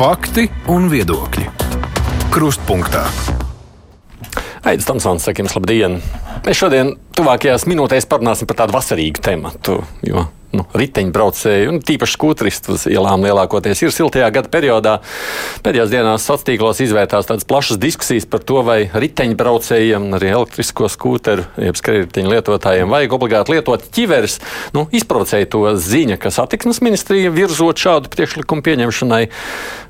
Fakti un viedokļi. Krustpunktā. Aizsmeļamies, Tamsons, sakiem, labdien! Mēs šodien, tuvākajās minūtēs, parunāsim par tādu vasarīgu tematu. Nu, riteņbraucēji un tīpaši skūtristi uz ielām lielākoties ir siltajā gada periodā. Pēdējās dienās sociālos tīklos izvērtās tādas plašas diskusijas par to, vai riteņbraucējiem, arī elektrisko skūteru, jeb skrējēju lietotājiem vajag obligāti lietot ķiveres. Nu, izprovocēja to ziņa, ka satiksmes ministrija virzot šādu priekšlikumu pieņemšanai.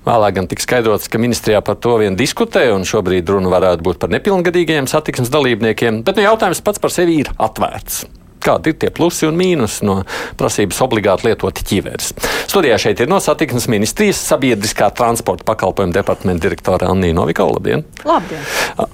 Vēlāk gan tika skaidrots, ka ministrijā par to vien diskutē, un šobrīd runa varētu būt par nepilngadīgajiem satiksmes dalībniekiem. Bet nu, jautājums pats par sevi ir atvērts kādi ir tie plusi un mīnusi no prasības obligāti lietot ķīveres. Studijā šeit ir no satiksmes ministrijas sabiedriskā transporta pakalpojuma departamenta direktore Anna Novikala. Labdien! Labdien!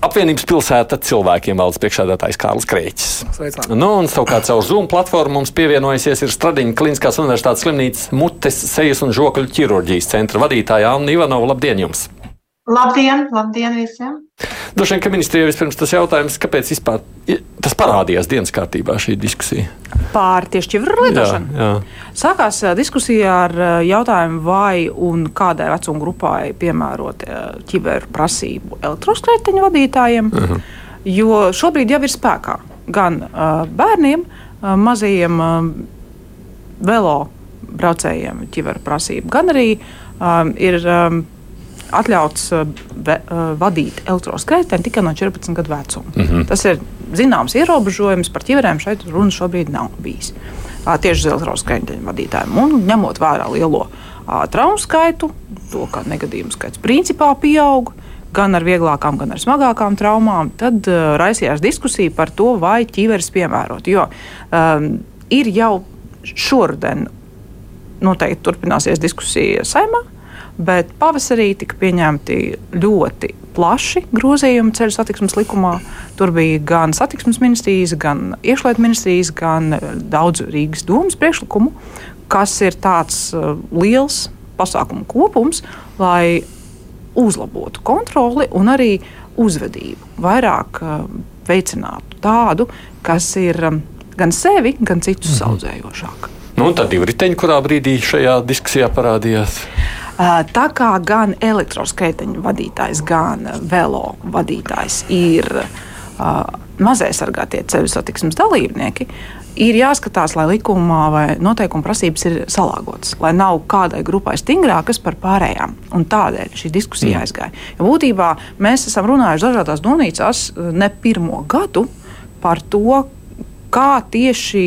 Apvienības pilsēta cilvēkiem valdes priekšādātājs Kārlis Krēķis. Sveicināti! Nu, un savukārt caur Zoom platformu mums pievienojusies ir Stradiņa Kliniskās universitātes slimnīcas mutes, sejas un žokļu ķirurģijas centra vadītāja Anna Ivanova. Labdien jums! Labdien, labdien visiem! Droši vien, ka ministrijai vispirms tas jautājums, kāpēc vispār tas parādījās dienas kārtībā šī diskusija? Pār tieši ķiveru lietošanu. Jā, jā. Sākās diskusija ar jautājumu, vai un kādai vecuma grupai piemērot ķiveru prasību elektroskrēteņu vadītājiem, uh -huh. jo šobrīd jau ir spēkā gan uh, bērniem, uh, mazajiem uh, velo braucējiem ķiveru prasību, gan arī um, ir. Um, atļauts uh, ve, uh, vadīt elektroskrējēju tikai no 14 gadu vecuma. Mm -hmm. Tas ir zināms ierobežojums, par ķiverēm šeit runa šobrīd nav bijis. Uh, tieši uz elektroskrējēju vadītājiem. Un ņemot vērā lielo traumu skaitu, to, ka negadījumu skaits principā pieaug. Gan ar vieglākām, gan ar smagākām traumām, tad uh, raisījās diskusija par to, vai ķīveres piemērot. Jo um, ir jau šoruden noteikti turpināsies diskusija saimā bet pavasarī tika pieņemti ļoti plaši grozījumi ceļu satiksmes likumā. Tur bija gan satiksmes ministrijas, gan iekšlietu ministrijas, gan eh, daudz Rīgas domas priekšlikumu, kas ir tāds uh, liels pasākumu kopums, lai uzlabotu kontroli un arī uzvedību, vairāk uh, veicinātu tādu, kas ir gan sevi, gan citus mhm. saudzējošāk. Nu, un tad divi riteņi, kurā brīdī šajā diskusijā parādījās. Tā kā gan elektroskrēteņu vadītājs, gan velo vadītājs ir uh, mazie sargātie ceļu satiksmes dalībnieki, ir jāskatās, lai likumā vai noteikuma prasības ir salāgotas, lai nav kādai grupai stingrākas par pārējām. Un tādēļ šī diskusija aizgāja. Jo būtībā mēs esam runājuši dažādās domnīcās ne pirmo gadu par to, kā tieši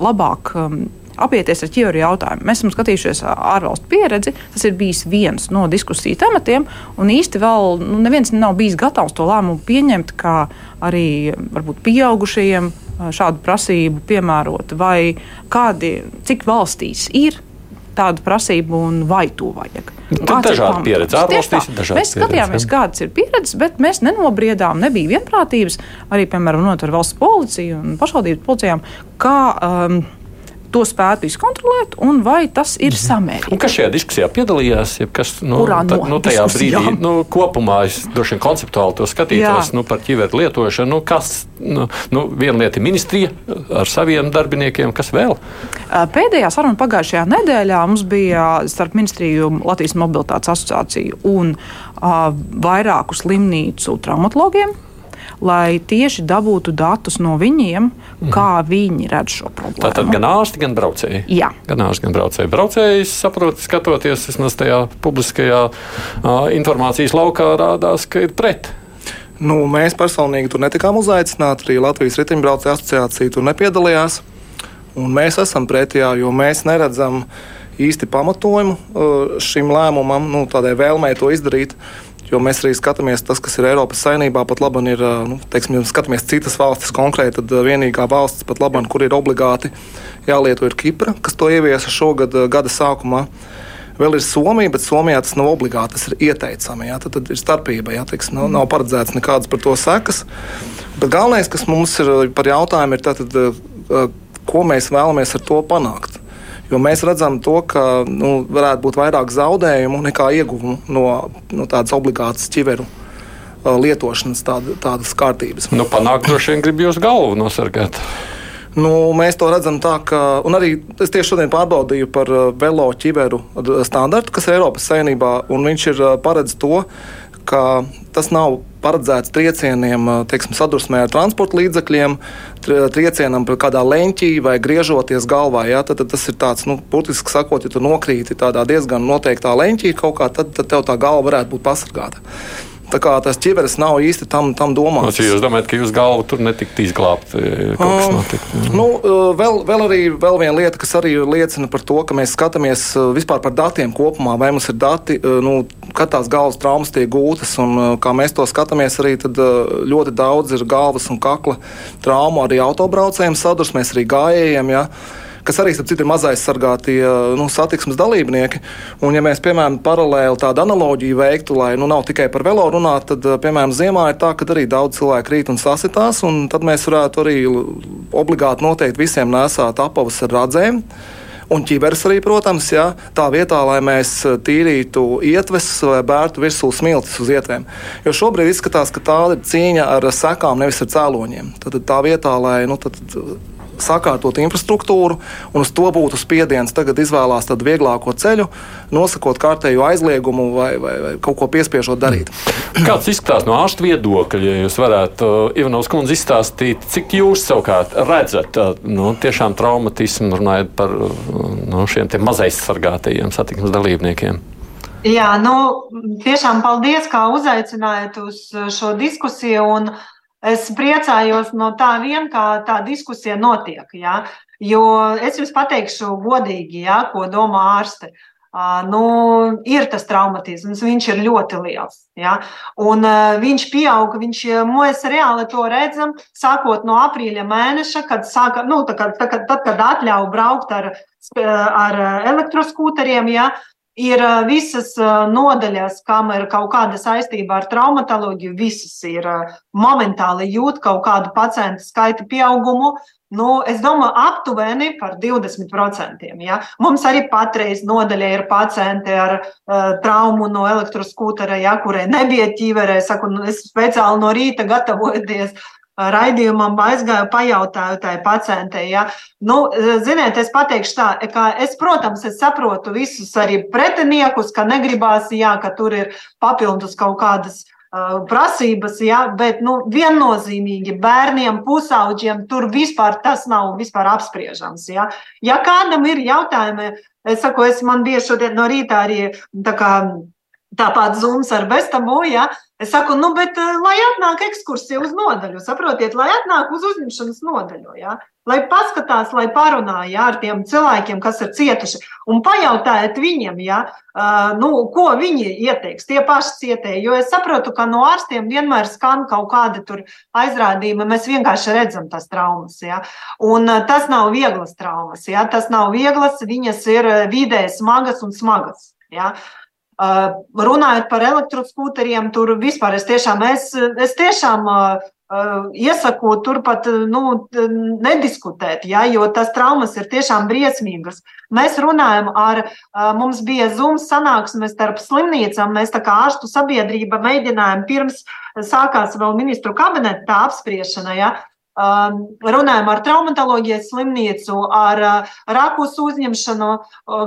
labāk um, apieties ar ķieru jautājumu. Mēs esam skatījušies ārvalstu pieredzi, tas ir bijis viens no diskusiju tematiem, un īsti vēl nu, neviens nav bijis gatavs to lēmumu pieņemt, kā arī varbūt pieaugušajiem šādu prasību piemērot, vai kādi, cik valstīs ir tādu prasību un vai to vajag. Tur dažādi pieredzi. Ārvalstīs ir dažādi. Mēs skatījāmies, kādas ir pieredzes, bet mēs nenobriedām, nebija vienprātības arī, piemēram, runāt ar valsts policiju un pašvaldības policijām, kā um, to spētu izkontrolēt, un vai tas ir mhm. samērīgi. Kas šajā diskusijā piedalījās? Kas, nu, Kurā no nu, tajā brīdī, nu, kopumā es droši vien konceptuāli to skatītos nu, par ķiveru lietošanu. Nu, kas, nu, nu, viena lieta ir ministrija ar saviem darbiniekiem, kas vēl? Pēdējā saruna pagājušajā nedēļā mums bija starp ministriju Latvijas mobilitātes asociāciju un uh, vairāku slimnīcu traumatologiem lai tieši dabūtu datus no viņiem, mm. kā viņi redz šo problēmu. Tātad gan ārsti, gan braucēji. Jā, gan ārsti, gan braucēji. Braucējs saprot, skatoties vismaz tajā publiskajā uh, informācijas laukā, rādās, ka ir pret. Nu, mēs personīgi tur netikām uzaicināti. Arī Latvijas riteņbraucēju asociācija tur nepiedalījās. Un mēs esam pretī, jo mēs neredzam īsti pamatojumu šim lēmumam, nu, tādai vēlmei to izdarīt. Jo mēs arī skatāmies, tas, kas ir Eiropas saimnībā, pat labi ir, nu, teiksim, ja skatāmies citas valstis konkrēti, tad vienīgā valsts, pat labi, kur ir obligāti jālieto, ir Kipra, kas to ieviesa šogad gada sākumā. Vēl ir Somija, bet Somijā tas nav obligāti, tas ir ieteicami. Jā, tad, tad ir starpība, jā, teiks, nav, nav paredzēts nekādas par to sekas. Bet galvenais, kas mums ir par jautājumu, ir tātad, ko mēs vēlamies ar to panākt. Jo mēs redzam, to, ka nu, varētu būt vairāk zaudējumu nekā ieguvumu no, no tādas obligātas ķiveru uh, lietošanas, tāda, tādas kārtības. Nu, panākt droši vien grib jūs galvu nosargāt. Nu, mēs to redzam tā, ka arī es tieši šodien pārbaudīju par uh, velo ķiberu standartu, kas ir Eiropas saimnībā, un viņš ir uh, paredz to, ka tas nav paredzēts triecieniem, teiksim, sadursmē ar transporta līdzekļiem, triecienam kādā leņķī vai griežoties galvā. Ja, tad, tad tas ir tāds, nu, burtiski sakot, ja tu nokrīti tādā diezgan noteiktā leņķī kaut kā, tad, tad tev tā galva varētu būt pasargāta. Tā kā tas ķiveres nav īsti tam, tam domāts. No, jūs domājat, ka jūsu galva tur netika izglābta? Um, nu, vēl, vēl arī vēl viena lieta, kas arī liecina par to, ka mēs skatāmies vispār par datiem kopumā, vai mums ir dati, nu, kad tās galvas traumas tiek gūtas. Un, kā mēs to skatāmies, arī ļoti daudz ir galvas un kakla traumu arī autobraucējiem sadursmēs, arī gājējiem. Ja kas arī citu, ir mazaizsargātie nu, satiksmes dalībnieki. Un, ja mēs, piemēram, paralēli tādu analoģiju veiktu, lai nu, nav tikai par velo runāt, tad, piemēram, ziemā ir tā, ka arī daudz cilvēku rīt un sasitās, un tad mēs varētu arī obligāti noteikti visiem nesāt apavus ar radzēm. Un ķīveres arī, protams, jā, tā vietā, lai mēs tīrītu ietves vai bērtu virsū smiltis uz ietvēm. Jo šobrīd izskatās, ka tā ir cīņa ar sekām, nevis ar cēloņiem. Tad tā vietā, lai nu, tad, sakārtot infrastruktūru, un uz to būtu spiediens tagad izvēlās tādu vieglāko ceļu, nosakot kārtējo aizliegumu vai, vai, vai kaut ko piespiežot darīt. Kāds izskatās no ārsta viedokļa, ja jūs varētu, uh, Ivanovs kundze, izstāstīt, cik jūs savukārt redzat uh, nu, tiešām traumatismu, runājot par uh, nu, šiem mazaizsargātajiem satiksmes dalībniekiem? Jā, nu, tiešām paldies, kā uzaicinājāt uz šo diskusiju. Un, uh, Es priecājos no tā vien, kā tā diskusija notiek. Ja? Jo es jums pateikšu godīgi, ja, ko domā ārste. Uh, nu, ir tas traumatisms, viņš ir ļoti liels. Ja? Un, uh, viņš pieauga, viņš, mēs reāli to redzam, sākot no aprīļa mēneša, kad, sāka, nu, tā, kad, tad, tad, kad atļauj braukt ar, ar elektroskūteriem. Ja? Ir visas nodaļas, kam ir kaut kāda saistība ar traumatoloģiju, visas ir momentāli jūt kaut kādu pacientu skaita pieaugumu. Nu, es domāju, aptuveni par 20%. Ja? Mums arī patreiz nodaļā ir pacienti ar uh, traumu no elektroskūtera, ja, kurai nebija ķīverē. Saku, nu, es speciāli no rīta gatavojoties raidījumam aizgāju, pajautāju tai pacientei. Ja. Nu, ziniet, es pateikšu tā, ka es, protams, es saprotu visus arī pretiniekus, ka negribās, jā, ka tur ir papildus kaut kādas uh, prasības, ja, bet nu, viennozīmīgi bērniem, pusauģiem tur vispār tas nav vispār apspriežams. Ja, ja kādam ir jautājumi, es saku, es man bija šodien no rīta arī tā kā Tāpat zūms ar bestabu, ja. Es saku, nu, bet eh, lai atnāk ekskursija uz nodaļu, saprotiet, lai atnāk uz uzņemšanas nodaļu, ja. Lai paskatās, lai parunā ja, ar tiem cilvēkiem, kas ir cietuši, un pajautājiet viņiem, ja, uh, nu, ko viņi ieteiks, tie paši cietēji. Jo es saprotu, ka no ārstiem vienmēr skan kaut kādi tur aizrādījumi, mēs vienkārši redzam tās traumas, ja. Un uh, tas nav vieglas traumas, ja, tas nav vieglas, viņas ir vidē smagas un smagas. Ja. Uh, runājot par elektroskūteriem, tur vispār es tiešām, es, es tiešām uh, uh, iesaku turpat nu, nediskutēt, ja, jo tas traumas ir tiešām briesmīgas. Mēs runājam ar, mums bija zums sanāksmes starp slimnīcām, mēs tā kā ārstu sabiedrība mēģinājām pirms sākās vēl ministru kabineta apspriešana, ja, runājam ar traumatoloģijas slimnīcu, ar rakus uzņemšanu,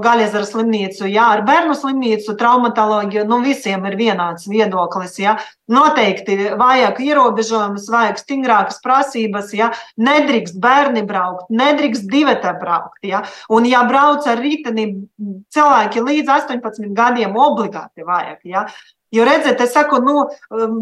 gaļezara slimnīcu, jā, ar bērnu slimnīcu, traumatoloģiju. Nu, visiem ir vienāds viedoklis. Jā. Noteikti vajag ierobežojumus, vajag stingrākas prasības. Jā. Nedrīkst bērni braukt, nedrīkst divatā braukt. Jā. Un, ja brauc ar riteni, cilvēki līdz 18 gadiem obligāti vajag. Jā. Jo redziet, es saku, nu,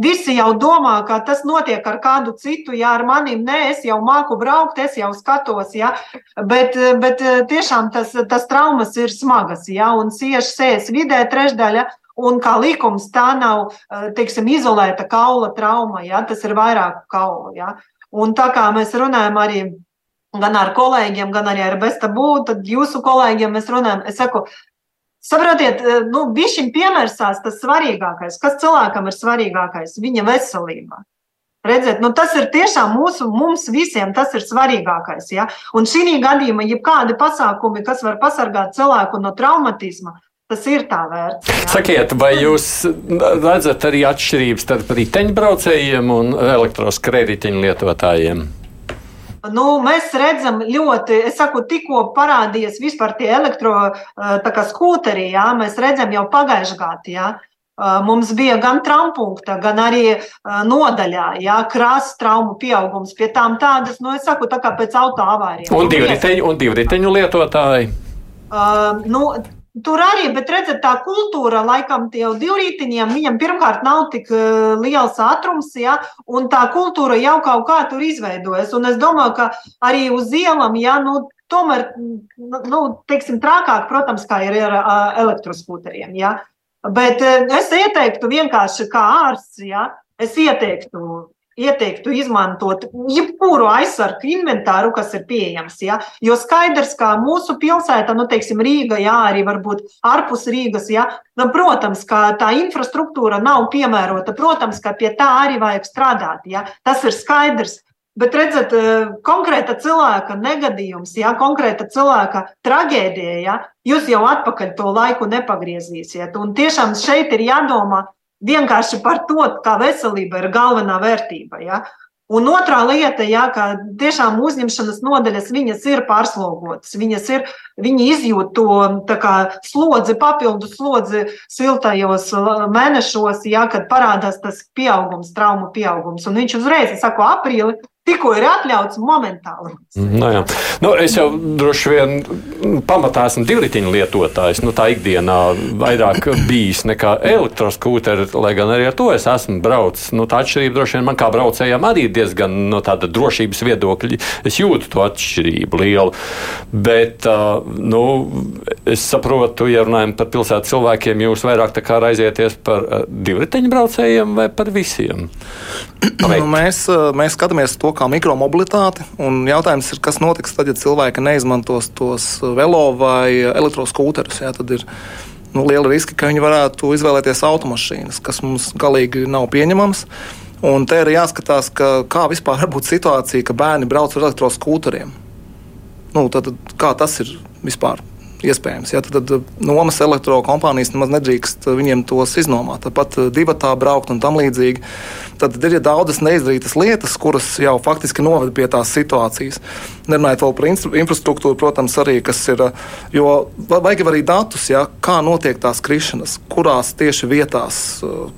visi jau domā, ka tas notiek ar kādu citu, ja ar maniem nē, es jau māku braukt, es jau skatos, ja, bet, bet tiešām tas, tas traumas ir smagas, ja, un cieši sēs vidē trešdaļa. Un kā likums, tā nav teiksim, izolēta kaula trauma, ja, tas ir vairāk kaulu. Ja. Un tā kā mēs runājam arī gan ar kolēģiem, gan arī ar Bestabu, tad jūsu kolēģiem mēs runājam. Es saku, Saprotiet, eh, nu, bišķiņ piemērsās tas svarīgākais. Kas cilvēkam ir svarīgākais? Viņa veselība. Redziet, nu, tas ir tiešām mūsu, mums visiem tas ir svarīgākais. Ja? Un šī gadījumā, ja kādi pasākumi, kas var pasargāt cilvēku no traumatisma, tas ir tā vērts. Jā. Sakiet, vai jūs redzat arī atšķirības starp riteņbraucējiem un elektroskrējēju lietotājiem? Nu, mēs redzam, ļoti, es saku, tikko parādījies vispār tie elektroskūteri, jā, mēs redzam jau pagājušajā gadā. Jā. Mums bija gan trampunkta, gan arī nodaļā, jā, krāsas traumu pieaugums. Pie tām tādas, nu, es saku, tā kā pēc auto avārijas. Un divriteņu, un divriteņu lietotāji? Uh, nu, Tur arī, bet redzat, tā kultūra, laikam, jau divrītiņiem, viņam pirmkārt nav tik liels ātrums, ja, un tā kultūra jau kaut kā tur izveidojas. Un es domāju, ka arī uz ielām, ja, nu, tomēr, nu, teiksim, trākāk, protams, kā ir ar elektroskūteriem, ja. Bet es ieteiktu vienkārši kā ārsts, ja, es ieteiktu ieteiktu izmantot jebkuru aizsargu inventāru, kas ir pieejams. Ja? Jo skaidrs, ka mūsu pilsēta, nu, teiksim, Rīga, jā, arī varbūt ārpus Rīgas, ja? nu, protams, ka tā infrastruktūra nav piemērota, protams, ka pie tā arī vajag strādāt. Ja? Tas ir skaidrs. Bet redzat, konkrēta cilvēka negadījums, ja, konkrēta cilvēka traģēdija, ja, jūs jau atpakaļ to laiku nepagriezīsiet. Un tiešām šeit ir jādomā vienkārši par to, kā veselība ir galvenā vērtība. Ja? Un otrā lieta, ja, ka tiešām uzņemšanas nodaļas viņas ir pārslogotas, viņas ir, viņi izjūt to kā, slodzi, papildu slodzi siltajos mēnešos, ja, kad parādās tas pieaugums, traumu pieaugums. Un viņš uzreiz, es saku, aprīli, Tikko ir atļauts momentāli. Nu, jā. nu, es jau droši vien pamatā esmu divritiņu lietotājs. Nu, tā ikdienā vairāk bijis nekā elektroskūteri, lai gan arī ar to es esmu braucis. Nu, tā atšķirība droši vien man kā braucējam arī diezgan no tāda drošības viedokļa. Es jūtu to atšķirību lielu. Bet nu, es saprotu, ja runājam par pilsētas cilvēkiem, jūs vairāk raizieties par divritiņu braucējiem vai par visiem? Nu, mēs, mēs skatāmies to kā mikromobilitāti. Jautājums ir, kas notiks tad, ja cilvēki neizmantos tos velo vai elektroskūterus. Jā, tad ir nu, liela riska, ka viņi varētu izvēlēties automašīnas, kas mums galīgi nav pieņemams. Un te ir jāskatās, ka, kā vispār var būt situācija, ka bērni brauc ar elektroskūteriem. Nu, tad, kā tas ir vispār iespējams. Ja, tad, tad nomas elektrokompānijas nemaz nedrīkst viņiem tos iznomāt. Tāpat eh, divi tā braukt un tam līdzīgi. Tad ir daudzas neizdarītas lietas, kuras jau faktiski noved pie tās situācijas. Nerunājot vēl par infrastruktūru, protams, arī kas ir. Jo vajag arī datus, ja, kā notiek tās krišanas, kurās tieši vietās,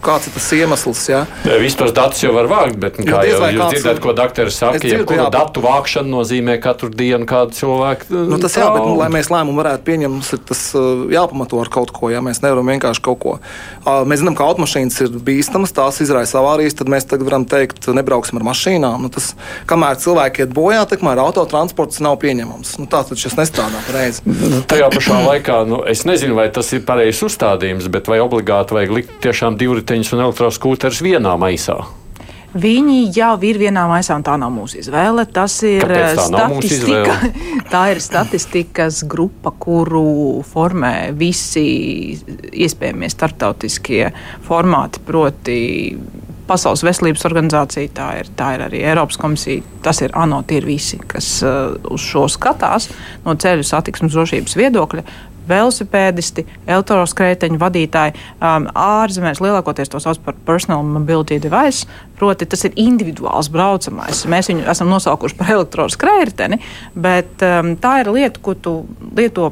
kāds ir tas iemesls. Ja. Visus tos datus jau var vākt, bet kā jau jūs kāds, dzirdat, ko doktori saka, jā, datu vākšana nozīmē katru dienu kādu cilvēku. Nu, tas jā, bet, nu, lai mēs lēmumu varētu pieņemt pieņem, mums ir tas jāpamato ar kaut ko. Ja? Mēs nevaram vienkārši kaut ko. Mēs zinām, ka automašīnas ir bīstamas, tās izraisa avārijas, tad mēs tagad varam teikt, nebrauksim ar mašīnām. Nu, tas, kamēr cilvēki iet bojā, tikmēr autotransports nav pieņemams. Nu, tā tad šis nestrādā pareizi. Tajā pašā laikā nu, es nezinu, vai tas ir pareizs uzstādījums, bet vai obligāti vajag likt tiešām divriteņus un elektroskūterus vienā maisā? Viņi jau ir vienā maisā, un tā nav mūsu izvēle. Tas ir tā statistika. tā ir statistikas grupa, kuru formē visi iespējamie starptautiskie formāti, proti. Pasaules veselības organizācija, tā ir, tā ir arī Eiropas komisija. Tas ir ANO, tie ir visi, kas uh, uz šo skatās no ceļu satiksmes drošības viedokļa velosipēdisti, elektroskrēteņu vadītāji. Um, ārzemēs lielākoties to sauc par personal mobility device, proti tas ir individuāls braucamais. Mēs viņu esam nosaukuši par elektroskrēteni, bet um, tā ir lieta, ko tu lieto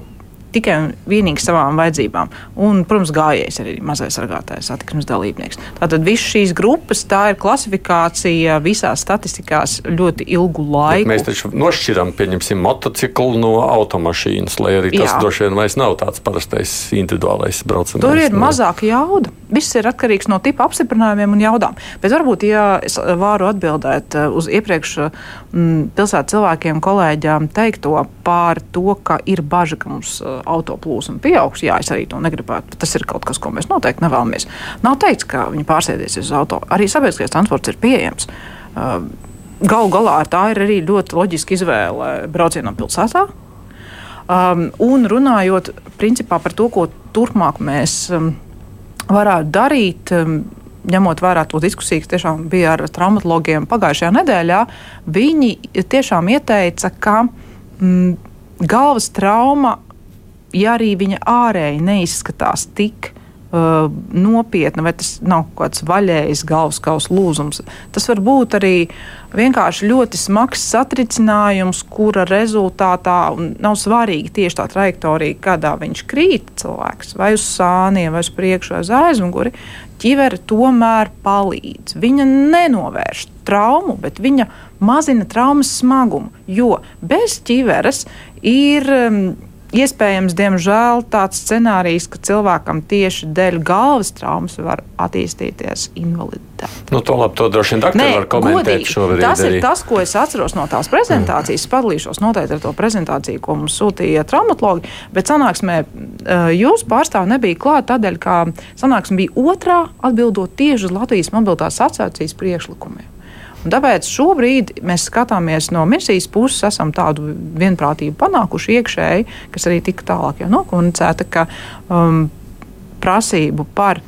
tikai un vienīgi savām vajadzībām. Un, protams, gājējs arī mazais sargātājs satiksmes dalībnieks. Tātad visas šīs grupas, tā ir klasifikācija visās statistikās ļoti ilgu laiku. Bet mēs taču nošķiram, pieņemsim, motociklu no automašīnas, lai arī tas Jā. droši vien vairs nav tāds parastais individuālais braucamais. Tur ir mazāka jauda. Viss ir atkarīgs no tipa apstiprinājumiem un jaudām. Bet varbūt, ja es varu atbildēt uh, uz iepriekš mm, pilsētas cilvēkiem, kolēģiem teikto par to, ka ir bažas, ka mums uh, autoplūsma pieaugs. Jā, es arī to negribētu. Tas ir kaut kas, ko mēs noteikti nevēlamies. Nav teikts, ka viņi pārsēdies uz auto. Arī sabiedriskais transports ir pieejams. Uh, Galu galā tā ir arī ļoti loģiska izvēle braucienam pilsētā. Um, un runājot principā, par to, ko turpmāk mēs um, varētu darīt, um, ņemot vērā to diskusiju, kas tiešām bija ar traumatologiem pagājušajā nedēļā, viņi tiešām ieteica, ka mm, galvas trauma ja arī viņa ārēji neizskatās tik uh, nopietna, vai tas nav kaut kāds vaļējs galvas kausa lūzums. Tas var būt arī vienkārši ļoti smags satricinājums, kura rezultātā nav svarīgi tieši tā trajektorija, kādā viņš krīt cilvēks, vai uz sāniem, vai uz priekšu, vai uz aizmuguri. Ķivere tomēr palīdz. Viņa nenovērš traumu, bet viņa mazina traumas smagumu, jo bez ķiveres ir. Um, Iespējams, diemžēl tāds scenārijs, ka cilvēkam tieši dēļ galvas traumas var attīstīties invaliditāte. Nu, to labi, to droši vien doktori var komentēt šobrīd. Tas arī. ir tas, ko es atceros no tās prezentācijas. Mm. Padalīšos noteikti ar to prezentāciju, ko mums sūtīja traumatologi, bet sanāksmē eh, jūs pārstāv nebija klāt tādēļ, ka sanāksme bija otrā atbildot tieši uz Latvijas mobilitātes asociācijas priekšlikumiem. Un tāpēc šobrīd mēs skatāmies no misijas puses, esam tādu vienprātību panākuši iekšēji, kas arī tika tālāk jau nokomunicēta, ka um, prasību par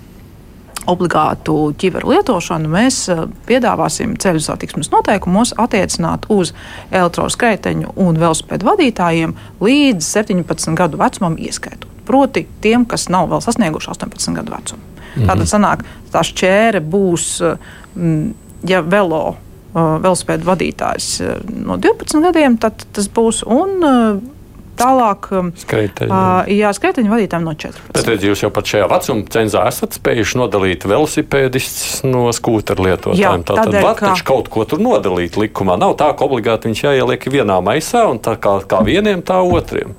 obligātu ķiveru lietošanu mēs uh, piedāvāsim ceļu satiksmes noteikumos attiecināt uz elektroskrēteņu un velospēdu vadītājiem līdz 17 gadu vecumam ieskaitot. Proti, tiem, kas nav vēl sasnieguši 18 gadu vecumu. Mhm. Tātad sanāk, tā šķēre būs, mm, ja velo uh, velospēdu vadītājs no 12 gadiem, tad tas būs. Un, Tālāk, Skreiteņi. uh, jā, skreiteņu vadītājiem no 14. Tad jūs jau pat šajā vecuma cenzā esat spējuši nodalīt velosipēdistus no skūteru lietotājiem. Tā tad var taču kaut ko tur nodalīt likumā. Nav tā, ka obligāti viņš jāieliek vienā maisā un tā kā, kā vieniem, tā otriem.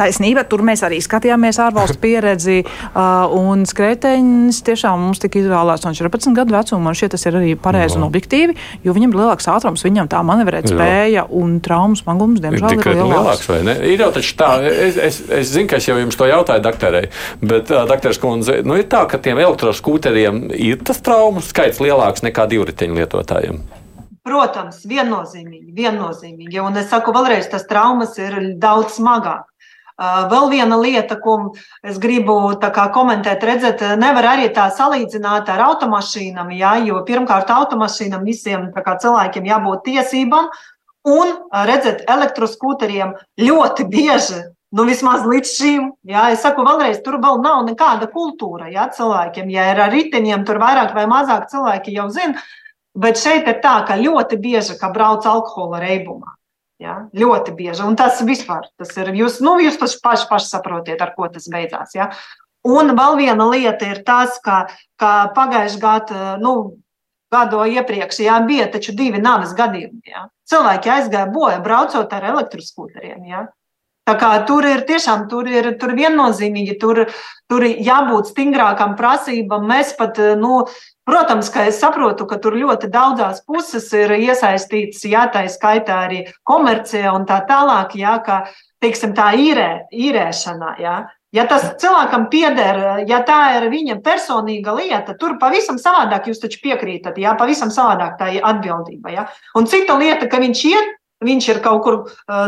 Taisnība, tur mēs arī skatījāmies ārvalstu pieredzi, uh, un skrejteņš tiešām mums tika izvēlēts no 14 gadu vecuma. Man šķiet, tas ir arī pareizi un objektīvi, jo viņam ir lielāks ātrums, viņam tā manevrēt spēja un traumas smagums, Ir diemžēl, ir tikai lielāks. lielāks, vai ne? Ir jau taču tā, es, es, es zinu, ka es jau jums to jautāju doktorei, bet, uh, doktors Kundze, nu ir tā, ka tiem elektroskūteriem ir tas traumu skaits lielāks nekā divriteņu lietotājiem. Protams, viennozīmīgi, viennozīmīgi. Un es saku vēlreiz, tas traumas ir daudz smagāk. Vēl viena lieta, ko es gribu kā komentēt, redzēt, nevar arī tā salīdzināt ar automašīnām, jā, jo pirmkārt automašīnām visiem kā cilvēkiem jābūt tiesībām, un redzēt, elektroskūteriem ļoti bieži, nu vismaz līdz šim, jā, es saku vēlreiz, tur vēl nav nekāda kultūra, jā, cilvēkiem, ja ir ar riteņiem, tur vairāk vai mazāk cilvēki jau zina, bet šeit ir tā, ka ļoti bieži, ka brauc alkohola reibumā. Ja, ļoti bieži. Un tas vispār, tas ir, jūs, nu, jūs paši, paši, saprotiet, ar ko tas beidzās. Ja. Un vēl viena lieta ir tas, ka, ka pagājušajā gadā, nu, gadu iepriekš, jā, bija taču divi nāves gadījumi. Ja. Cilvēki aizgāja bojā, braucot ar elektroskūteriem. Ja. Tā kā tur ir tiešām tur ir, tur viennozīmīgi, tur, tur jābūt stingrākām prasībām. Mēs pat, nu, protams, ka es saprotu, ka tur ļoti daudzās puses ir iesaistīts, jā, tā skaitā arī komercija un tā tālāk, jā, ka, teiksim, tā īrē, īrēšanā, jā. Ja tas cilvēkam pieder, ja tā ir viņa personīga lieta, tur pavisam savādāk jūs taču piekrītat, jā, pavisam savādāk tā ir atbildība, jā. Un cita lieta, ka viņš iet viņš ir kaut kur,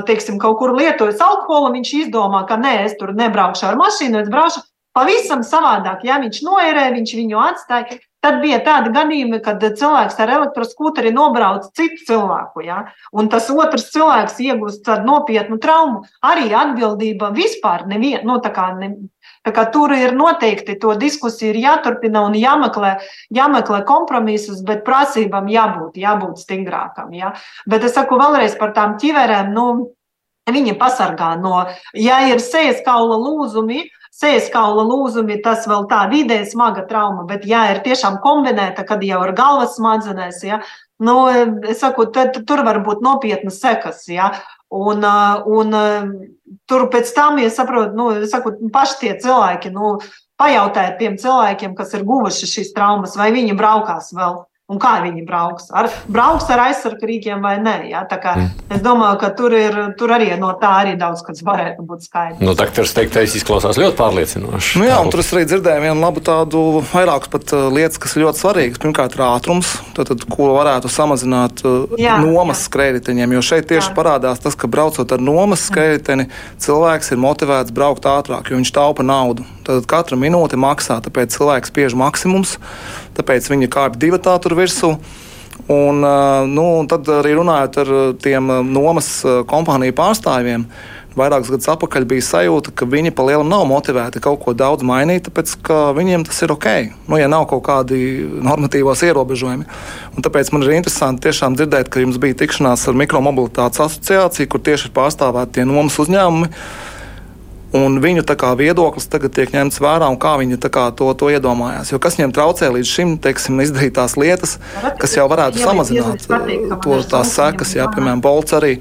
teiksim, kaut kur lietojis alkoholu, viņš izdomā, ka nē, es tur nebraukšu ar mašīnu, es braukšu pavisam savādāk. Ja viņš noērē, viņš viņu atstāja. Tad bija tādi gadījumi, kad cilvēks ar elektroskūteri nobrauc citu cilvēku, ja? un tas otrs cilvēks iegūst nopietnu traumu. Arī atbildība vispār neviena, nu, tā kā ne, Tā kā tur ir noteikti to diskusiju ir jāturpina un jāmeklē, jāmeklē kompromisus, bet prasībām jābūt, jābūt stingrākam. Ja? Bet es saku vēlreiz par tām ķiverēm. Nu, Viņi pasargā no, ja ir sejas kaula lūzumi, sejas kaula lūzumi, tas vēl tā vidēji smaga trauma, bet ja ir tiešām kombinēta, kad jau ir galvas smadzenēs, ja, nu, es saku, tad, tur var būt nopietnas sekas. Ja, Un, un tur pēc tam, ja saprotu, nu, saku, paši tie cilvēki, nu, pajautājiet tiem cilvēkiem, kas ir guvuši šīs traumas, vai viņi braukās vēl. Un kā viņi brauks? Ar, brauks ar aizsargiem vai nē? Ja? Kā, mm. Es domāju, ka tur, ir, tur arī no tā arī daudz kas varētu būt skaidrs. Nu, Dakteris teiktais izklausās ļoti pārliecinoši. Nu jā, un tur es arī dzirdēju vienu labu tādu, vairākas pat uh, lietas, kas ir ļoti svarīgas. Pirmkārt, ir ātrums, tad, tad, ko varētu samazināt uh, jā, nomas skrējējiņiem. Jo šeit tieši jā. parādās tas, ka braucot ar nomas skrējējiņu, cilvēks ir motivēts braukt ātrāk, jo viņš taupa naudu. Tad katra minūte maksā, tāpēc cilvēks spiež maksimums, tāpēc viņa kāpj divi tā tur virsū. Un, nu, un tad arī runājot ar tiem nomas kompāniju pārstāvjiem, vairākus gadus atpakaļ bija sajūta, ka viņi pa lielam nav motivēti kaut ko daudz mainīt, tāpēc ka viņiem tas ir ok. Nu, ja nav kaut kādi normatīvos ierobežojumi. Un tāpēc man ir interesanti tiešām dzirdēt, ka jums bija tikšanās ar Mikromobilitātes asociāciju, kur tieši ir pārstāvēti tie nomas uzņēmumi Un viņu kā, viedoklis tagad tiek ņemts vērā un kā viņi kā, to, to iedomājās. Jo kas viņiem traucē līdz šim teiksim, izdarīt tās lietas, kas jau varētu samazināt to, tās sekas. Jā, piemēram, Bolts arī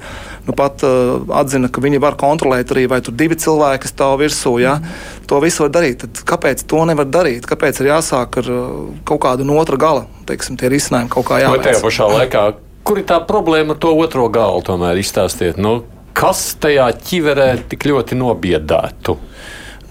nu, pat, uh, atzina, ka viņi var kontrolēt arī, vai tur divi cilvēki stāv virsū. Jā. Mm. To visu var darīt. Tad kāpēc to nevar darīt? Kāpēc ir jāsāk ar uh, kaut kādu no otra gala? Teiksim, tie risinājumi kaut kā jāveic. Vai tajā pašā laikā, kur ir tā problēma ar to otro galu, tomēr izstāstiet? Nu, Kas tajā ķiverē tik ļoti nobiedētu?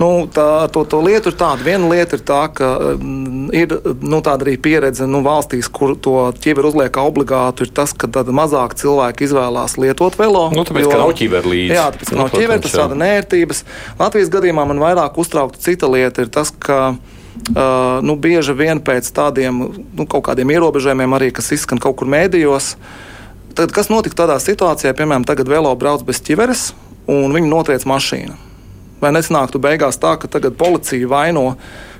Nu, tā, to, to lietu ir tāda. Viena lieta ir tā, ka mm, ir nu, tāda arī pieredze nu, valstīs, kur to ķiveru uzliek obligāti, ir tas, ka mazāk cilvēki izvēlās lietot velo. Nu, tāpēc, jo, ka nav ķiveru līdzi. Jā, tāpēc, ka nu, nav ķiveru, tas rada nērtības. Latvijas gadījumā man vairāk uztraukta cita lieta ir tas, ka. Uh, nu, bieži vien pēc tādiem nu, kaut kādiem ierobežojumiem, arī, kas izskan kaut kur mēdījos, uh, Tad, kas notika tādā situācijā, piemēram, tagad velo brauc bez ķiveres un viņi notriec mašīnu? Vai nesanāktu beigās tā, ka tagad policija vaino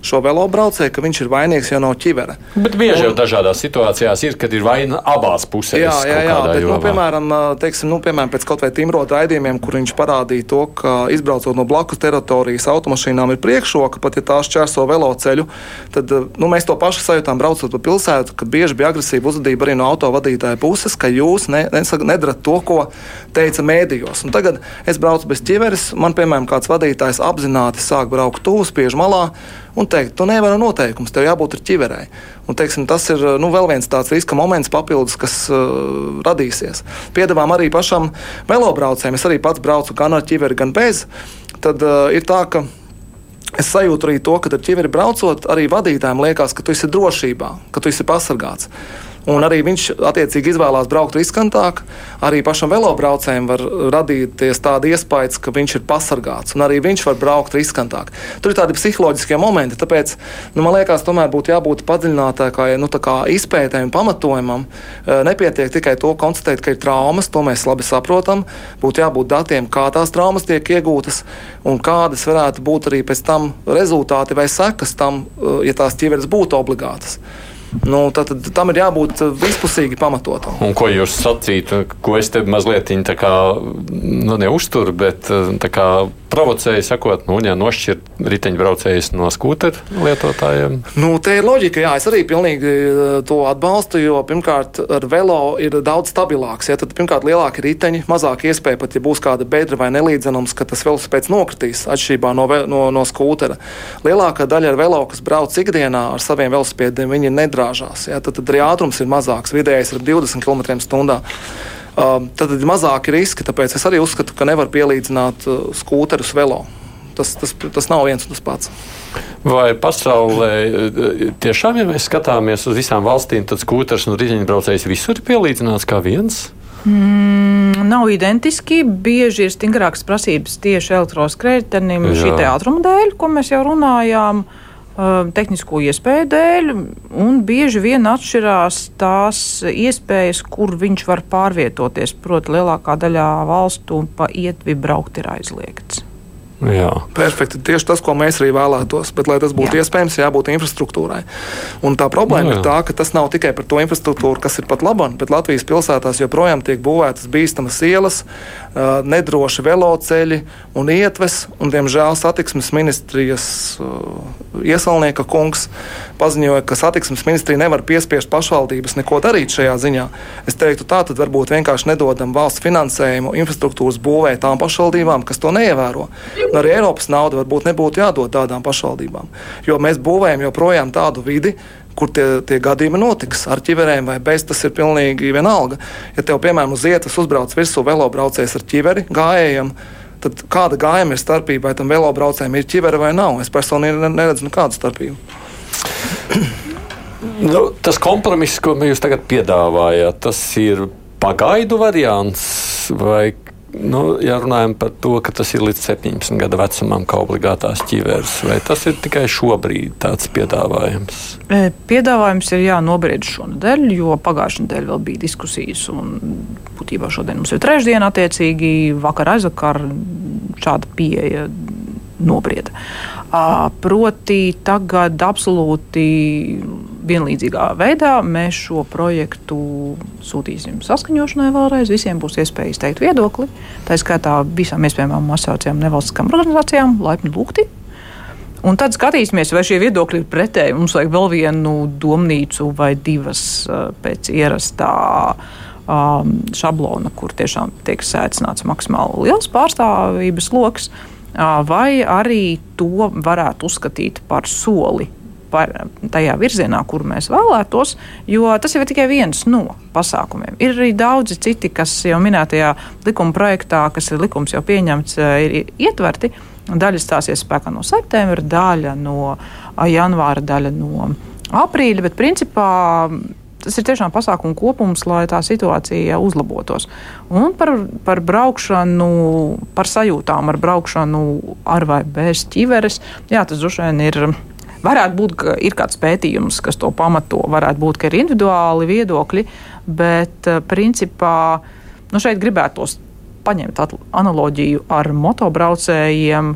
šo velobraucēju, ka viņš ir vainīgs jau no ķivera. Bet bieži un, jau dažādās situācijās ir, kad ir vaina abās pusēs. Jā, jā, jā bet, nu, piemēram, teiksim, nu, piemēram, pēc kaut vai Timrota raidījumiem, kur viņš parādīja to, ka izbraucot no blakus teritorijas automašīnām ir priekšroka, pat ja tās čērso veloceļu, tad nu, mēs to pašu sajūtām braucot pa pilsētu, kad bieži bija agresīva uzvedība arī no autovadītāja puses, ka jūs ne, nedarat to, ko teica mēdījos. Un tagad es braucu bez ķiveres, man, piemēram, kāds vadītājs apzināti sāk braukt tuvu, spiež malā un teikt, tu nevari noteikums, tev jābūt ar ķiverei. Un, teiksim, tas ir nu, vēl viens tāds riska moments, papildus, kas uh, radīsies. Piedāvājam arī pašam velobraucējiem. Es arī pats braucu gan ar ķiveri, gan bez. Tad uh, ir tā, ka Es sajūtu arī to, ka ar ķiveri braucot, arī vadītājiem liekas, ka tu esi drošībā, ka tu esi pasargāts. Un arī viņš attiecīgi izvēlās braukt riskantāk. Arī pašam velobraucējam var radīties tāda iespēja, ka viņš ir pasargāts, un arī viņš var braukt riskantāk. Tur ir tādi psiholoģiskie momenti, tāpēc nu, man liekas, tomēr būtu jābūt padziļinātākai nu, izpētēm, pamatojumam. Eh, nepietiek tikai to konstatēt, ka ir traumas, to mēs labi saprotam. Būtu jābūt datiem, kā tās traumas tiek iegūtas un kādas varētu būt arī pēc tam rezultāti vai sekas tam, eh, ja tās ķiveres būtu obligātas. Nu, tad, tam ir jābūt vispusīgi pamatotam. Un ko jūs sacītu, ko es te mazliet kā, nu, neuzturu, bet kā, provocēju, sakot, nu, ja nošķirt riteņbraucējus no skūteru lietotājiem? Nu, te ir loģika, jā, es arī pilnīgi to atbalstu, jo pirmkārt ar velo ir daudz stabilāks. Ja, tad pirmkārt lielāki riteņi, mazāk iespēja pat, ja būs kāda bedra vai nelīdzenums, ka tas velosipēds nokritīs atšķirībā no, no, no skūtera. Lielākā daļa ar velo, kas brauc ikdienā ar saviem velosipēdiem, viņi nedrāžās. Ja? Tad, tad arī ātrums ir mazāks, vidējais ir 20 km/h. Uh, tad ir mazāki riski, tāpēc es arī uzskatu, ka nevar pielīdzināt uh, skūterus velo. Tas, tas, tas nav viens un tas pats. Vai pasaulē uh, tiešām, ja mēs skatāmies uz visām valstīm, tad skūters un riteņbraucējs visur ir pielīdzināts kā viens? Mm, nav identiski. Bieži ir stingrākas prasības tieši elektroskrējējiem šī ātruma dēļ, ko mēs jau runājām. Uh, tehnisko iespēju dēļ, un bieži vien atšķirās tās iespējas, kur viņš var pārvietoties. Proti, lielākā daļā valstu pa ietvi braukt ir aizliegts. Jā. Perfekti. Tieši tas, ko mēs arī vēlētos. Bet, lai tas būtu Jā. iespējams, jābūt infrastruktūrai. Un tā problēma Jā. ir tā, ka tas nav tikai par to infrastruktūru, kas ir pat laba, bet Latvijas pilsētās joprojām tiek būvētas bīstamas ielas, nedroši veloceļi un ietves. Un, diemžēl satiksmes ministrijas iesaulnieka kungs paziņoja, ka satiksmes ministrija nevar piespiest pašvaldības neko darīt šajā ziņā. Es teiktu, tā tad varbūt vienkārši nedodam valsts finansējumu infrastruktūras būvē tām pašvaldībām, kas to neievēro. Un arī Eiropas nauda varbūt nebūtu jādod tādām pašvaldībām. Jo mēs būvējam joprojām tādu vidi, kur tie, tie gadījumi notiks ar ķiverēm vai bez. Tas ir pilnīgi vienalga. Ja tev, piemēram, uz vietas uzbrauc virsū velobraucējs ar ķiveri gājējiem, tad kāda gājuma ir starpība, vai tam velobraucējiem ir ķivere vai nav? Es personīgi neredzu nekādu starpību. Nu, tas kompromiss, ko jūs tagad piedāvājat, tas ir pagaidu variants vai Nu, ja runājam par to, ka tas ir līdz 17 gadu vecumam, kā obligātās ķiveres, vai tas ir tikai šobrīd tāds piedāvājums? E, piedāvājums ir jānobried šonadēļ, jo pagājušajā nedēļā vēl bija diskusijas, un būtībā šodien mums ir trešdiena, attiecīgi vakar aizvakar šāda pieeja nobrieda. Proti, tagad absolūti vienlīdzīgā veidā mēs šo projektu sūtīsim saskaņošanai vēlreiz. Visiem būs iespēja izteikt viedokli. Tā skaitā visām iespējamām asociācijām, nevalstiskām organizācijām, laipni lūgti. Un tad skatīsimies, vai šie viedokļi ir pretēji. Mums vajag vēl vienu domnīcu vai divas pēc ierastā um, šablona, kur tiešām tiek sēcināts maksimāli liels pārstāvības lokus, vai arī to varētu uzskatīt par soli par tajā virzienā, kur mēs vēlētos, jo tas jau ir tikai viens no pasākumiem. Ir arī daudzi citi, kas jau minētajā likuma projektā, kas ir likums jau pieņemts, ir ietverti. Daļa stāsies spēkā no septembra, daļa no janvāra, daļa no aprīļa, bet principā tas ir tiešām pasākumu kopums, lai tā situācija uzlabotos. Un par, par braukšanu, par sajūtām ar braukšanu ar vai bez ķiveres, jā, tas droši vien ir Varētu būt, ka ir kāds pētījums, kas to pamato, varētu būt, ka ir individuāli viedokļi, bet eh, principā nu šeit gribētos paņemt analoģiju ar motobraucējiem.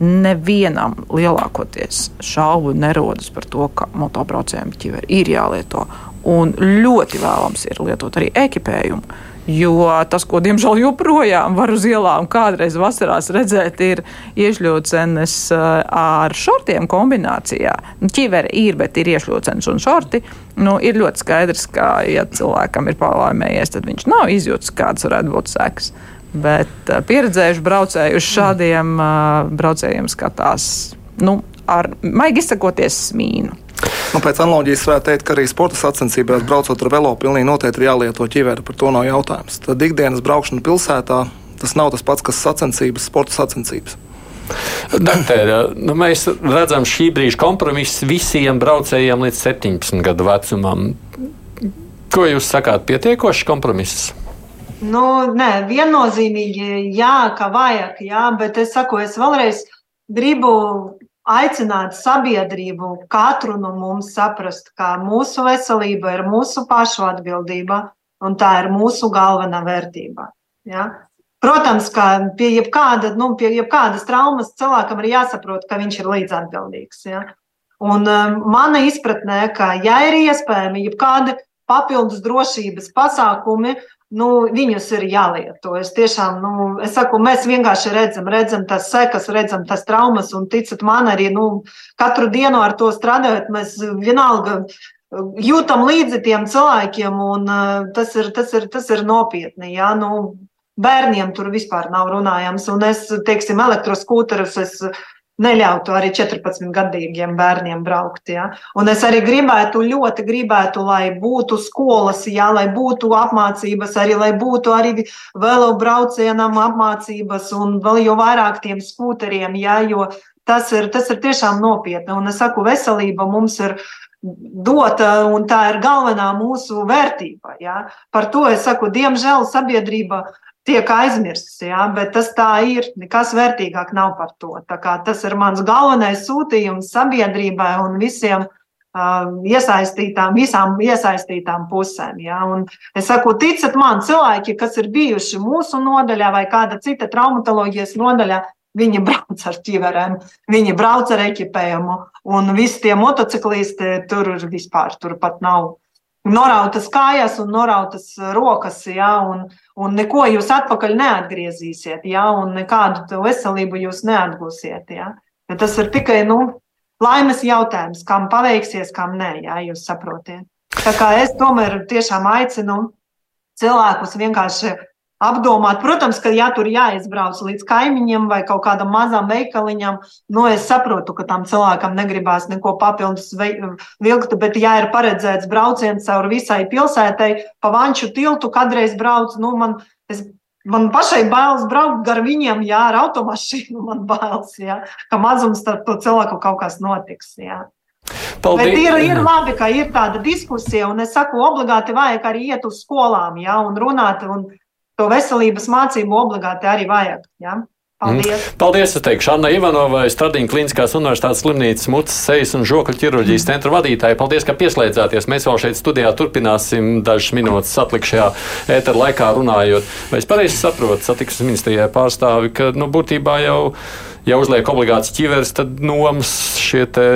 Nevienam lielākoties šaubu nerodas par to, ka motobraucējiem ķiveri ir jālieto. Un ļoti vēlams ir lietot arī ekipējumu. Jo tas, ko diemžēl joprojām var uz ielām kādreiz vasarās redzēt, ir iešļūcenes eh, ar šortiem kombinācijā. Nu, ķiveri ir, bet ir iešļūcenes un šorti. Nu, ir ļoti skaidrs, ka, ja cilvēkam ir pārlaimējies, tad viņš nav izjūtis, kādas varētu būt sekas. Bet pieredzējuši braucēji uz šādiem uh, braucējiem skatās, nu, ar, maigi izsakoties, smīnu. Nu, pēc analoģijas varētu teikt, ka arī sporta sacensībās braucot ar velo pilnīgi noteikti ir jālieto ķiveri. Par to nav jautājums. Tad ikdienas braukšana pilsētā tas nav tas pats, kas sacensības, sporta sacensības. Daktēra, nu mēs redzam šī brīža kompromisu visiem braucējiem līdz 17 gadu vecumam. Ko jūs sakāt, pietiekošs kompromiss? Nu, nē, viennozīmīgi jā, ka vajag, jā, bet es saku, es vēlreiz gribu aicināt sabiedrību, katru no mums saprast, ka mūsu veselība ir mūsu pašu atbildība un tā ir mūsu galvenā vērtība. Ja? Protams, ka pie, jebkāda, nu, pie jebkādas traumas cilvēkam ir jāsaprot, ka viņš ir līdzatbildīgs. Ja? Un um, mana izpratnē, ka, ja ir iespējami jebkādi papildus drošības pasākumi, nu, viņus ir jālieto. Es tiešām, nu, es saku, mēs vienkārši redzam, redzam tas sekas, redzam tas traumas, un ticat man arī, nu, katru dienu ar to strādājot, mēs vienalga jūtam līdzi tiem cilvēkiem, un uh, tas ir, tas ir, tas ir nopietni, jā, nu, bērniem tur vispār nav runājams, un es, teiksim, elektroskūterus, es neļautu arī 14-gadīgiem bērniem braukt. Ja? Un es arī gribētu, ļoti gribētu, lai būtu skolas, ja, lai būtu apmācības, arī lai būtu arī velo braucienam apmācības un vēl jau vairāk tiem skūteriem, ja, jo tas ir, tas ir tiešām nopietni. Un es saku, veselība mums ir dota, un tā ir galvenā mūsu vērtība. Ja? Par to es saku, diemžēl sabiedrība tiek aizmirsts, ja, bet tas tā ir. Nekas vērtīgāk nav par to. Tas ir mans galvenais sūtījums sabiedrībai un visiem. Uh, iesaistītām, visām iesaistītām pusēm. Ja? Un es saku, ticiet man, cilvēki, kas ir bijuši mūsu nodaļā vai kāda cita traumatoloģijas nodaļā, viņi brauc ar ķiverēm, viņi brauc ar ekipējumu, un visi tie motociklisti tur vispār tur pat nav norautas kājas un norautas rokas, ja, un, un neko jūs atpakaļ neatgriezīsiet, ja, un nekādu veselību jūs neatgūsiet. Ja. Ja tas ir tikai nu, laimes jautājums, kam paveiksies, kam nē, ja jūs saprotiet. Tā kā es tomēr tiešām aicinu cilvēkus vienkārši apdomāt. Protams, ka ja tur jāizbrauc līdz kaimiņiem vai kaut kādam mazam veikaliņam, nu es saprotu, ka tam cilvēkam negribās neko papildus vilkt, bet ja ir paredzēts brauciens cauri visai pilsētai, pa vanču tiltu kādreiz brauc, nu man, es, man pašai bailes braukt gar viņiem, jā, ar automašīnu man bailes, jā, ka mazums to cilvēku kaut kas notiks, jā. Paldies. Bet ir, ir labi, ka ir tāda diskusija, un es saku, obligāti vajag arī iet uz skolām, ja, un runāt, un to veselības mācību obligāti arī vajag. Ja? Paldies! Mm. Paldies! Es teikšu Anna Ivanovai, Stradīna Kliniskās universitātes slimnīcas mutes, sejas un žokļu ķirurģijas centra vadītāja. Paldies, ka pieslēdzāties. Mēs vēl šeit studijā turpināsim dažas minūtes atlikušajā ētera laikā runājot. Vai es pareizi saprotu, satiksmes ministrijai pārstāvi, ka nu, būtībā jau ja uzliek obligāts ķiveres, tad nomas šie te,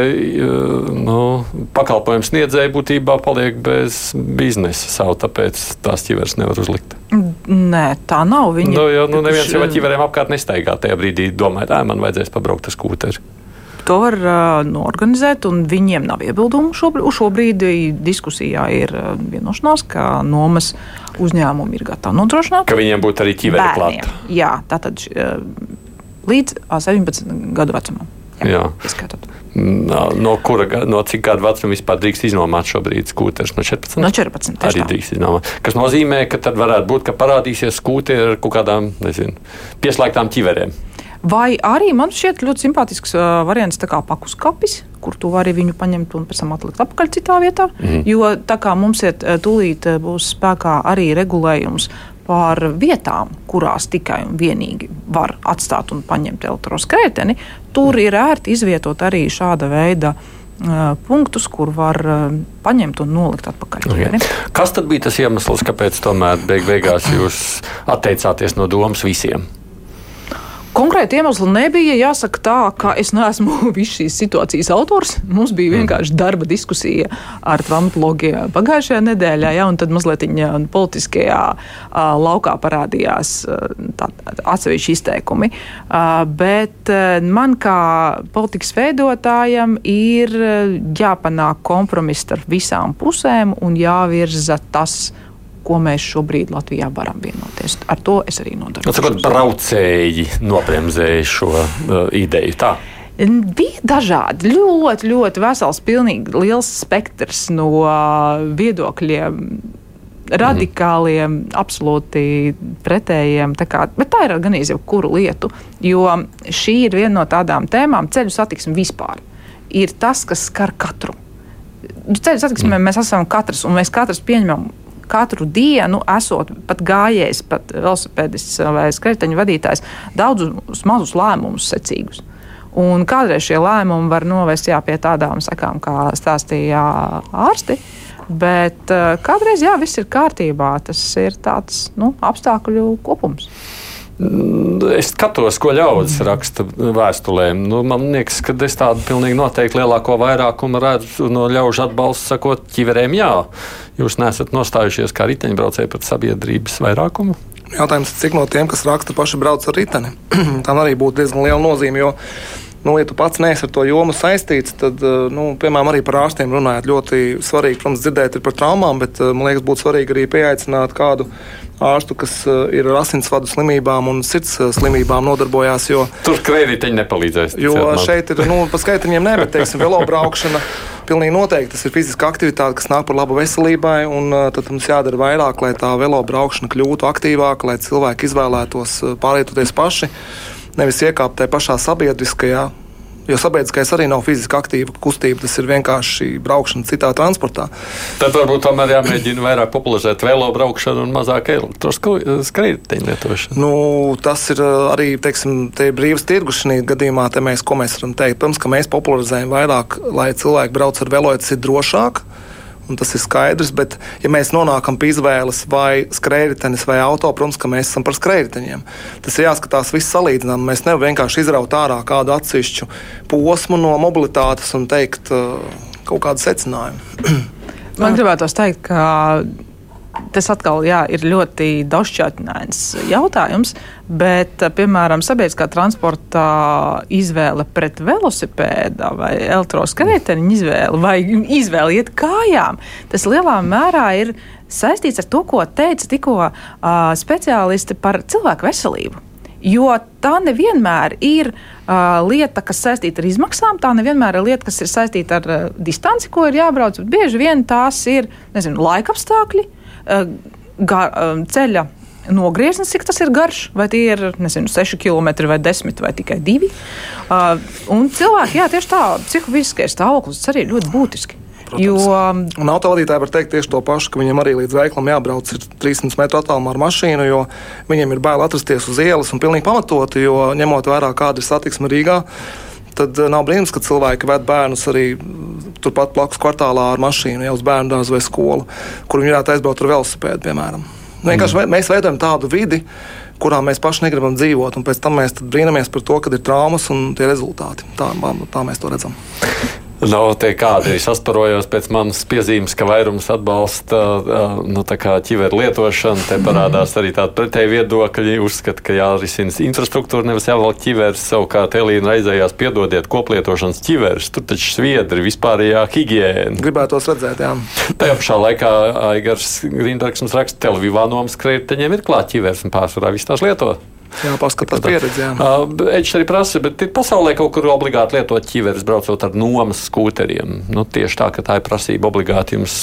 nu, pakalpojumu sniedzēji būtībā paliek bez biznesa savu, tāpēc tās ķiveres nevar uzlikt. Nē, tā nav. Viņa nu, jo, nu, neviens jau ar ķiverēm apkārt nestaigā tajā brīdī, domājot, ē, man vajadzēs pabraukt ar skūteri. To var uh, norganizēt, un viņiem nav iebildumu. Šobrīd, šobrīd diskusijā ir vienošanās, ka nomas uzņēmumi ir gatavi nodrošināt. Ka viņiem būtu arī ķiveri klāta. Jā, tātad līdz 17 gadu vecumam. Jā, Jā. No, kura, no cik gadu vecuma vispār drīkst iznomāt šobrīd skūterus? No 14? No 14. Arī drīkst iznomāt. Kas nozīmē, ka tad varētu būt, ka parādīsies skūteri ar kaut kādām, nezinu, pieslēgtām ķiverēm. Vai arī man šķiet ļoti simpātisks uh, variants, kā pakus kapis, kur tu vari viņu paņemt un pēc tam atlikt atpakaļ citā vietā. Mm. Jo tā kā mums ir tūlīt būs spēkā arī regulējums par vietām, kurās tikai un vienīgi var atstāt un paņemt elektroskrēteni, tur ir ērti izvietot arī šāda veida uh, punktus, kur var uh, paņemt un nolikt atpakaļ. Okay. Kas tad bija tas iemesls, kāpēc tomēr beig beigās jūs atteicāties no domas visiem? Konkrēti iemesli nebija. Jāsaka tā, ka es neesmu visu šīs situācijas autors. Mums bija vienkārši darba diskusija ar traumatologiem pagājušajā nedēļā, ja, un tad mazliet politiskajā a, laukā parādījās atsevišķi izteikumi. A, bet a, man kā politikas veidotājam ir jāpanāk kompromiss starp visām pusēm un jāvirza tas ko mēs šobrīd Latvijā varam vienoties. Ar to es arī nodarboju. Kāpēc braucēji nobremzēja šo uh, ideju? Tā. Bija dažādi, ļoti, ļoti vesels, pilnīgi liels spektrs no uh, viedokļiem radikāliem, mm. absolūti pretējiem. Tā kā, bet tā ir gan izjebkuru lietu, jo šī ir viena no tādām tēmām, ceļu satiksme vispār. Ir tas, kas skar katru. Ceļu satiksmē mm. mēs esam katrs, un mēs katrs pieņemam katru dienu, esot pat gājējis, pat velosipēdists vai skriteņu vadītājs, daudzus mazus lēmumus secīgus. Un kādreiz šie lēmumi var novest jā, pie tādām sakām, kā stāstīja ārsti. Bet uh, kādreiz jā, viss ir kārtībā. Tas ir tāds nu, apstākļu kopums. Es skatos, ko ļaudis raksta vēstulēm. Nu, man liekas, ka es tādu pilnīgi noteikti lielāko vairākumu redzu no ļaužu atbalsta, sakot, ķiverēm jā. Jūs nesat nostājušies kā riteņbraucēji pret sabiedrības vairākumu? Jautājums, cik no tiem, kas raksta, paši brauc ar riteni? Tam arī būtu diezgan liela nozīme. Jo nu, ja tu pats neesi ar to jomu saistīts, tad, nu, piemēram, arī par ārstiem runājot, ļoti svarīgi, protams, dzirdēt par traumām, bet man liekas, būtu svarīgi arī pieaicināt kādu ārstu, kas ir ar asinsvadu slimībām un sirds slimībām nodarbojās. Jo, Tur kredītiņi nepalīdzēs. Jo šeit ir, nu, pa skaitiņiem ne, bet, teiksim, velobraukšana. Pilnīgi noteikti tas ir fiziska aktivitāte, kas nāk par labu veselībai, un tad mums jādara vairāk, lai tā velobraukšana kļūtu aktīvāka, lai cilvēki izvēlētos pārvietoties paši, nevis iekāpt tajā pašā sabiedriskajā Jo sabiedriskais arī nav fiziski aktīva kustība, tas ir vienkārši braukšana citā transportā. Tad varbūt tomēr jāmēģina vairāk popularizēt velo braukšanu un mazāk elektroskrējienu lietošanu. Nu, tas ir uh, arī teiksim, brīvs tirgus šī gadījumā. Mēs, ko mēs varam teikt? Protams, ka mēs popularizējam vairāk, lai cilvēki brauc ar velo, tas ir drošāk tas ir skaidrs. Bet, ja mēs nonākam pie izvēles vai skrējēji vai auto, protams, ka mēs esam par skrējējiem. Tas ir jāskatās viss salīdzinām. Mēs nevaram vienkārši izraut ārā kādu atsevišķu posmu no mobilitātes un teikt uh, kaut kādu secinājumu. Man gribētos teikt, ka tas atkal jā, ir ļoti daudzšķautņains jautājums, bet, piemēram, sabiedriskā transporta izvēle pret velosipēda vai elektroskrēteņa izvēle vai izvēle iet kājām, tas lielā mērā ir saistīts ar to, ko teica tikko uh, speciālisti par cilvēku veselību. Jo tā nevienmēr ir uh, lieta, kas saistīta ar izmaksām, tā nevienmēr ir lieta, kas ir saistīta ar uh, distanci, ko ir jābrauc. Bieži vien tās ir nezinu, laika apstākļi, uh, gar, uh, ceļa nogrieznis, cik tas ir garš, vai tie ir nezinu, 6 km vai 10 vai tikai 2. Uh, un cilvēki, jā, tieši tā, psihofiziskais stāvoklis arī ir ļoti būtiski. Protams. Jo un autovadītāji var teikt tieši to pašu, ka viņiem arī līdz veiklam jābrauc 300 metru attālumā ar mašīnu, jo viņiem ir bail atrasties uz ielas un pilnīgi pamatoti, jo ņemot vērā, kāda ir satiksme Rīgā. Tad eh, nav brīnums, ka cilvēki ved bērnus arī turpat blakus kvartālā ar mašīnu, jau uz bērnu dārzu vai skolu, kur viņi varētu aizbraukt ar velosipēdu, piemēram. Vienkārši mm. mēs veidojam tādu vidi, kurā mēs paši negribam dzīvot, un pēc tam mēs brīnamies par to, kad ir traumas un tie rezultāti. Tā, tā mēs to redzam. Nav tie kādi sasparojos pēc manas piezīmes, ka vairums atbalsta nu, ķiveru lietošanu. Te parādās arī tādi pretēji viedokļi. Uzskata, ka jārisina infrastruktūra, nevis jāvelk ķiveres. Savukārt Elīna raizējās piedodiet koplietošanas ķiveres. Tur taču sviedri vispārējā higiēna. Gribētos redzēt, jā. Tajā pašā laikā Aigars Grīnbergs mums raksta, ka Televīvā nomas krētiņiem ir klāt ķiveres un pārsvarā viss tās lieto. Jā, paskatās pieredzi. Eģis arī prasa, bet ir pasaulē kaut kur obligāti lietot ķiveres, braucot ar nomas skūteriem. Nu, tieši tā, ka tā ir prasība obligāti jums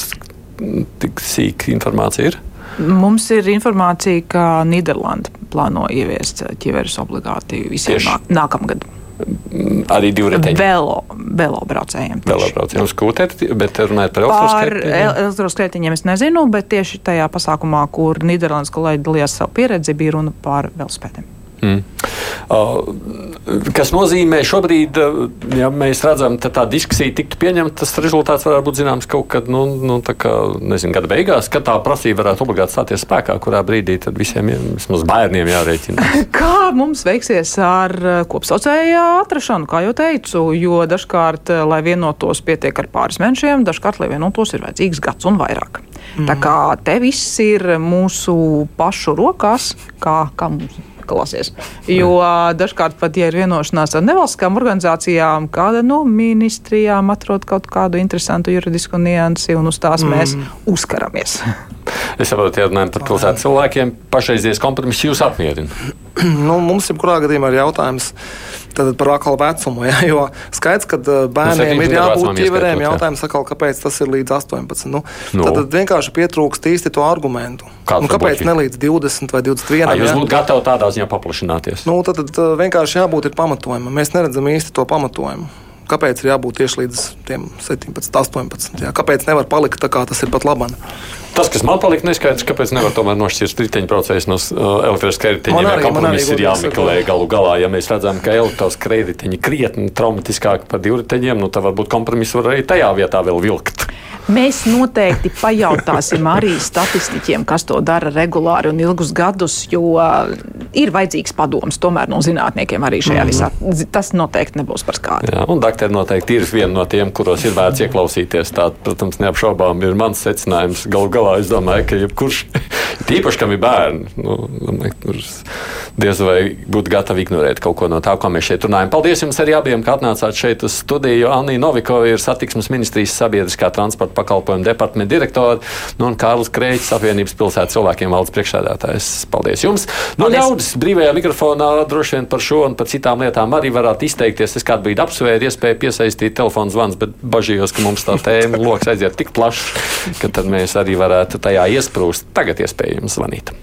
tik sīka informācija ir. Mums ir informācija, ka Nīderlanda plāno ieviest ķiveres obligāti visiem nāk, nākamgad. Arī divriteņi. Velo, velo braucējiem. Velo braucējiem uz skūteri, bet runājot par elektroskētiņiem. Elektroskētiņiem es nezinu, bet tieši tajā pasākumā, kur Nīderlandes kolēģi dalījās savu pieredzi, bija runa par velospēdiem. Mm. Kas nozīmē, šobrīd, ja mēs redzam, ka tā diskusija tiktu pieņemta, tas rezultāts varētu būt zināms kaut kad, nu, nu kā, nezinu, gada beigās, kad tā prasība varētu obligāti stāties spēkā, kurā brīdī tad visiem, vismaz bērniem jārēķina. Kā mums veiksies ar kopsaucējā atrašanu, kā jau teicu, jo dažkārt, lai vienotos, pietiek ar pāris mēnešiem, dažkārt, lai vienotos, ir vajadzīgs gads un vairāk. Mm. Tā kā te viss ir mūsu pašu rokās, kā, kā mums klasies. Jo dažkārt pat, ja ir vienošanās ar nevalstiskām organizācijām, kāda no ministrijām atrod kaut kādu interesantu juridisku niansi, un uz tās mm. mēs uzkaramies. Es saprotu, ja runājam par pilsētas cilvēkiem, pašreizies kompromiss jūs apmierina. nu, mums jebkurā gadījumā ir jautājums par akalu vecumu. Ja, jo skaidrs, ka uh, bērniem nu, ir jābūt ķiverēm. Jautājums atkal, kāpēc tas ir līdz 18. Nu, nu. Tad, vienkārši pietrūkst īsti to argumentu. Nu, kāpēc ne līdz 20 vai 21? A, jūs būtu gatavi tādā ziņā paplašināties? Nu, tad, tad uh, vienkārši jābūt pamatojumam. Mēs neredzam īsti to pamatojumu. Kāpēc ir jābūt tieši līdz 17, 18? Jā? Kāpēc nevar palikt tā, kā tas ir pat labāk? Tas, kas man palika neskaidrs, kāpēc nevar tomēr nošķirt riteņbraucējus no uh, elektriskā riteņiem, ja kompromiss ir jāmeklē galu galā. Ja mēs redzam, ka elektriskā riteņi krietni traumatiskāki par divriteņiem, nu tad varbūt kompromiss var arī tajā vietā vēl vilkt. Mēs noteikti pajautāsim arī statistiķiem, kas to dara regulāri un ilgus gadus, jo ir vajadzīgs padoms tomēr no zinātniekiem arī šajā mm. visā. Tas noteikti nebūs par skādu. Jā, un doktori noteikti ir viena no tiem, kuros ir vērts ieklausīties. Tā, protams, neapšaubām ir mans secinājums. Galu galā es domāju, ka jebkurš, tīpaši, kam ir bērni, nu, diez vai būtu gatavi ignorēt kaut ko no tā, ko mēs šeit runājam. Paldies jums arī abiem, ka atnācāt šeit uz studiju. Anī Novikova ir satiksmes ministrijas sabiedriskā transporta pakalpojumu departamenta direktori, nu, un Kārlis Kreits, apvienības pilsētas cilvēkiem valdes priekšsēdētājs. Paldies jums! Nu, ļaudis brīvajā mikrofonā droši vien par šo un par citām lietām arī varētu izteikties. Es kādu brīdi apsvēru iespēju piesaistīt telefonu zvans, bet bažījos, ka mums tā tēma lokus aiziet tik plaši, ka tad mēs arī varētu tajā iesprūst. Tagad iespējams zvanīt.